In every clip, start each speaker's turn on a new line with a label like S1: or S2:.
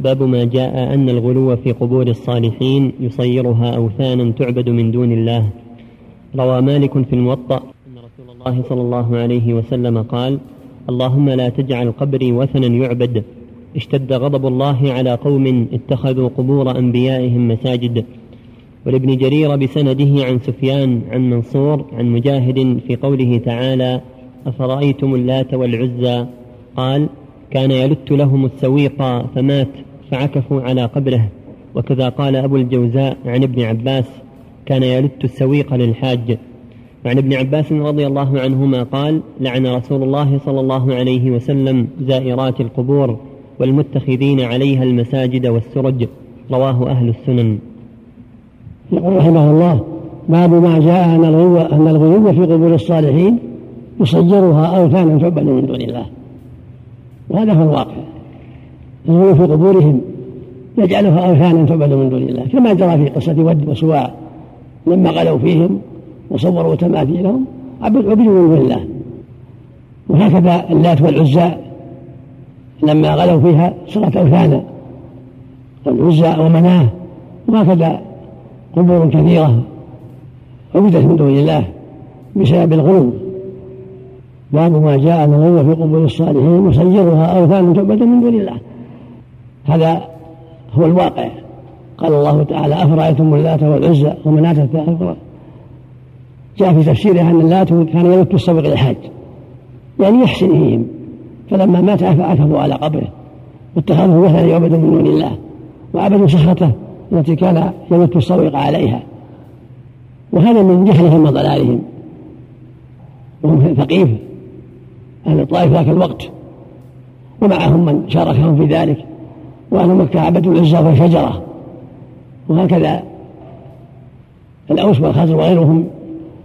S1: باب ما جاء أن الغلو في قبور الصالحين يصيرها أوثانا تعبد من دون الله. روى مالك في الموطأ أن رسول الله صلى الله عليه وسلم قال اللهم لا تجعل قبري وثنا يعبد. اشتد غضب الله على قوم اتخذوا قبور أنبيائهم مساجد. ولابن جرير بسنده عن سفيان عن منصور عن مجاهد في قوله تعالى أفرأيتم اللات والعزى؟ قال كان يلت لهم السويق فمات. فعكفوا على قبره. وكذا قال أبو الجوزاء عن ابن عباس كان يلت السويق للحاج. وعن ابن عباس رضي الله عنهما قال لعن رسول الله صلى الله عليه وسلم زائرات القبور والمتخذين عليها المساجد والسرج. رواه أهل السنن.
S2: يقول رحمه الله باب ما جاء أن الغلو أن الغلو في قبور الصالحين يصيرها أوثانا تعبد من دون الله. وهذا هو الواقع. الغلو في قبورهم يجعلها أوثانا تعبد من دون الله كما جرى في قصة ود وسواع لما غلوا فيهم وصوروا تماثيلهم عبدوا من دون الله. وهكذا اللات والعزى لما غلوا فيها صارت أوثانا والعزى ومناه وهكذا قبور كثيرة عبدت من دون الله بسبب الغلو. باب ما جاء من في قبور الصالحين يسيرها أوثان تعبد من دون الله. هذا هو الواقع. قال الله تعالى أفرأيتم اللات والعزى ومناة الثالثة جاء في تفسيرها أن اللات كان يلت السبق للحاج يعني يحسن فيهم فلما مات عكفوا على قبره. واتخذه وثنا يعبد من دون الله. وعبدوا صخرته التي كان يمت الصويق عليها. وهذا من جهلهم وضلالهم. وهم ثقيف. أهل الطائف ذاك الوقت. ومعهم من شاركهم في ذلك. وأهل مكة عبدوا العزى والشجرة. وهكذا الأوس والخزر وغيرهم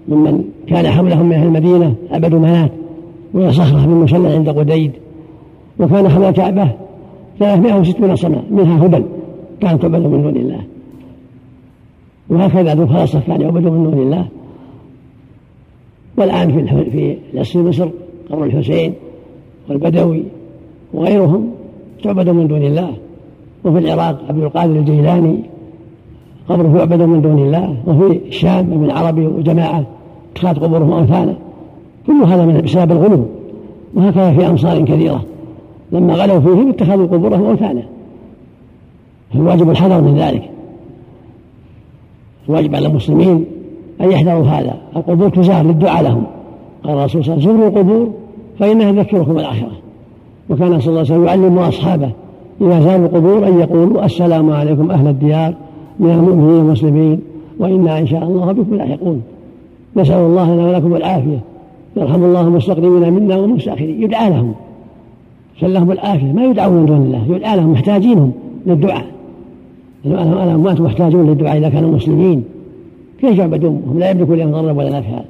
S2: ممن كان حولهم من أهل المدينة عبدوا منات وهي صخرة من مسلح عند قديد. وكان حول الكعبة 360 صنع منها هبل كانت تعبد من دون الله. وهكذا ذو خاصة كان يعبد من دون الله. والآن في في مصر قبر الحسين والبدوي وغيرهم تعبد من دون الله. وفي العراق عبد القادر الجيلاني قبره يعبد من دون الله وفي الشام ابن عربي وجماعة اتخاذ قبورهم أوثانا كل هذا من بسبب الغلو وهكذا في أمصار كثيرة. لما غلوا فيهم اتخذوا قبورهم أوثانا فالواجب الحذر من ذلك. الواجب على المسلمين أن يحذروا هذا. القبور تزار للدعاء لهم. قال الرسول صلى الله عليه وسلم زوروا القبور فإنها تذكركم الآخرة. وكان صلى الله عليه وسلم يعلم أصحابه. إذا زاروا القبور أن يقولوا السلام عليكم أهل الديار من المؤمنين والمسلمين وإنا إن شاء الله بكم لاحقون. نسأل الله لنا ولكم العافية. يرحم الله المستقدمين منا والمستأخرين. يدعى لهم. نسأل لهم العافية. ما يدعون من دون الله. يدعى لهم. محتاجينهم للدعاء. الأموات محتاجون للدعاء إذا كانوا مسلمين. كيف يعبدون؟ هم لا يملكون لهم ضرا ولا نفعا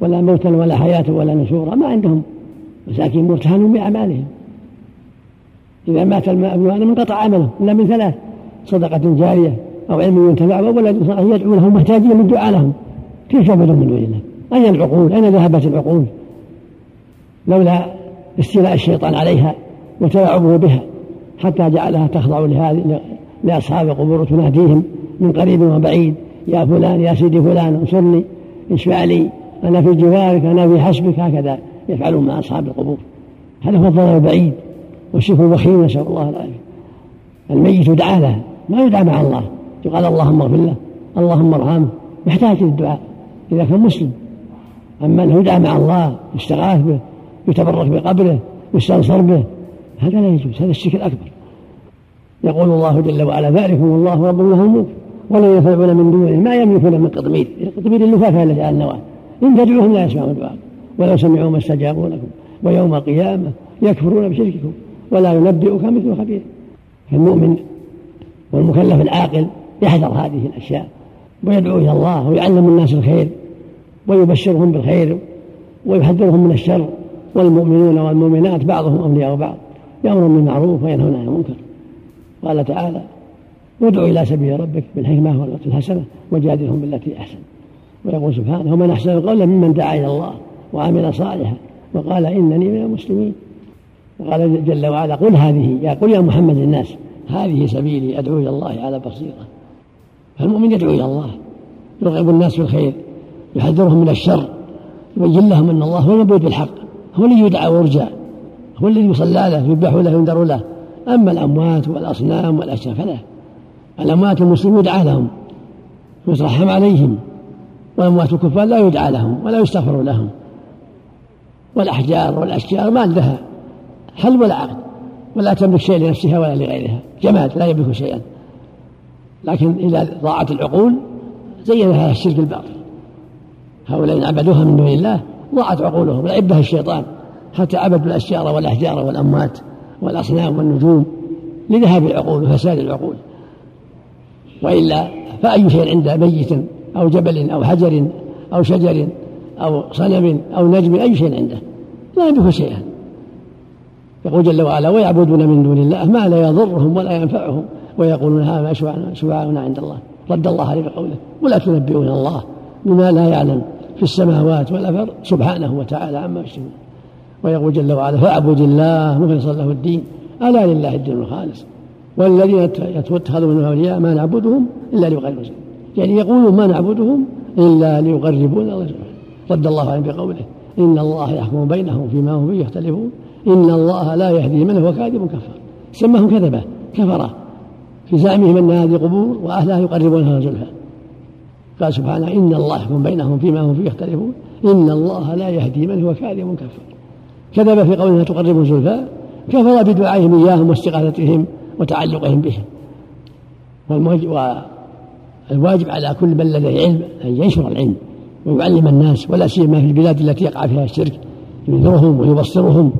S2: ولا موتا ولا حياة ولا نشورا. ما عندهم. مساكين مرتهنون بأعمالهم. إذا مات الماء انقطع عمله إلا من ثلاث صدقة جارية أو علم ينتفع أو ولد صالح يدعو لهم محتاجين من دعاء لهم كيف يعبدون من دون الله؟ أين العقول؟ أين ذهبت العقول؟ لولا استيلاء الشيطان عليها وتلاعبه بها حتى جعلها تخضع لهذه لأصحاب القبور تناديهم من قريب وبعيد يا فلان يا سيدي فلان انصرني اشفع لي أنا في جوارك أنا في حسبك هكذا يفعلون مع أصحاب القبور هذا هو الضرر البعيد والشرك الوخيم نسأل الله العافية. الميت يدعى له ما يدعى مع الله. يقال اللهم اغفر له اللهم ارحمه. يحتاج للدعاء إذا كان مسلم أما أنه يدعى مع الله يستغاث به يتبرك بقبره يستنصر به هذا لا يجوز هذا الشرك الأكبر. يقول الله جل وعلا ذلكم الله رب له الملك. ولا ينفعون من دونه ما يملكون من قطمير. قطمير اللفافة التي على النواة. إن تدعوهم لا يسمعون دعاءكم. ولو سمعوا ما استجابوا لكم. ويوم القيامة يكفرون بشرككم. ولا ينبئك مثل خبير. فالمؤمن والمكلف العاقل يحذر هذه الأشياء ويدعو إلى الله ويعلم الناس الخير ويبشرهم بالخير ويحذرهم من الشر. والمؤمنون والمؤمنات بعضهم أولياء بعض يأمرون بالمعروف وينهون عن المنكر. قال تعالى ادع إلى سبيل ربك بالحكمة والوقت الحسنة وجادلهم بالتي أحسن. ويقول سبحانه ومن أحسن قولا ممن دعا إلى الله وعمل صالحا وقال إنني من المسلمين. وقال جل وعلا قل هذه يا قل يا محمد للناس هذه سبيلي أدعو إلى الله على بصيرة. فالمؤمن يدعو إلى الله يرغب الناس في الخير يحذرهم من الشر يبين لهم أن الله هو المبعوث بالحق هو الذي يدعى ويرجى هو الذي يصلى له يذبح له ينذر له. أما الأموات والأصنام والأشياء فلا. الأموات المسلمين يدعى لهم ويترحم عليهم. وأموات الكفار لا يدعى لهم ولا يستغفر لهم. والأحجار والأشجار ما عندها. حل ولا عقد؟ ولا تملك شيء لنفسها ولا لغيرها. جماد لا يملك شيئا. لكن إذا ضاعت العقول زينها الشرك الباطل. هؤلاء إن عبدوها من دون الله ضاعت عقولهم لعبها الشيطان. حتى عبدوا الأشجار والأحجار والأموات والأصنام والنجوم. لذهاب العقول وفساد العقول. وإلا فأي شيء عند ميت أو جبل أو حجر أو شجر أو صنم أو نجم أي شيء عنده. لا يملك شيئا. يقول جل وعلا ويعبدون من دون الله ما لا يضرهم ولا ينفعهم ويقولون هذا شفعاؤنا عند الله رد الله عليه بقوله ولا تنبئون الله بما لا يعلم في السماوات والأرض سبحانه وتعالى عما يشركون. ويقول جل وعلا فاعبد الله مخلصا له الدين ألا لله الدين الخالص والذين اتخذوا من أولياء ما نعبدهم إلا ليقربون يعني يقولون ما نعبدهم إلا ليقربونا الله رد الله عليهم بقوله إن الله يحكم بينهم فيما هم فيه يختلفون. إن الله لا يهدي من هو كاذب كفر. سماهم كذبة كفرة. في زعمهم أن هذه قبور وأهلها يقربونها زلفى قال سبحانه إن الله يحكم بينهم فيما هم فيه يختلفون. إن الله لا يهدي من هو كاذب كفر. كذب في قولها تقرب زلفى كفر بدعائهم إياهم واستغاثتهم وتعلقهم بهم. والواجب على كل من لديه علم أن ينشر العلم ويعلم الناس ولا سيما في البلاد التي يقع فيها الشرك ينذرهم ويبصرهم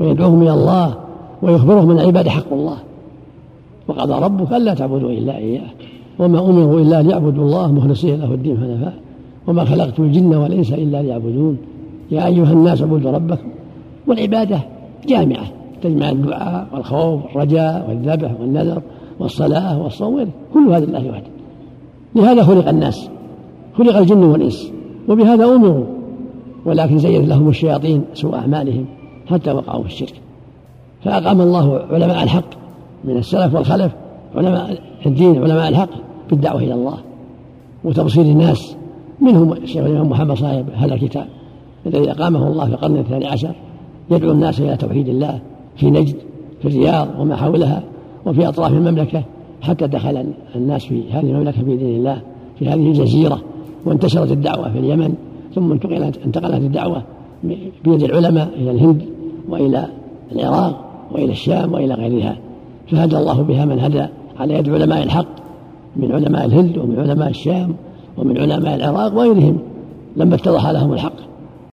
S2: ويدعوهم إلى الله ويخبرهم أن العباد حق الله. وقضى ربك ألا تعبدوا إلا إياه. وما أمروا إلا ليعبدوا الله مخلصين له الدين حنفاء. وما خلقت الجن والإنس إلا ليعبدون. يا أيها الناس اعبدوا ربكم. والعبادة جامعة. تجمع الدعاء والخوف والرجاء والذبح والنذر والصلاة والصوم. كل هذا لله وحده. لهذا خلق الناس. خلق الجن والإنس. وبهذا أمروا. ولكن زين لهم الشياطين سوء أعمالهم. حتى وقعوا في الشرك. فأقام الله علماء الحق من السلف والخلف علماء الدين علماء الحق بالدعوة إلى الله وتبصير الناس. منهم الشيخ الإمام محمد صاحب هذا الكتاب الذي أقامه الله في القرن الثاني عشر يدعو الناس إلى توحيد الله في نجد في الرياض وما حولها وفي أطراف المملكة حتى دخل الناس في هذه المملكة في دين الله في هذه الجزيرة وانتشرت الدعوة في اليمن ثم انتقلت انتقلت الدعوة بيد العلماء إلى الهند وإلى العراق وإلى الشام وإلى غيرها فهدى الله بها من هدى على يد علماء الحق من علماء الهند ومن علماء الشام ومن علماء العراق وغيرهم لما اتضح لهم الحق.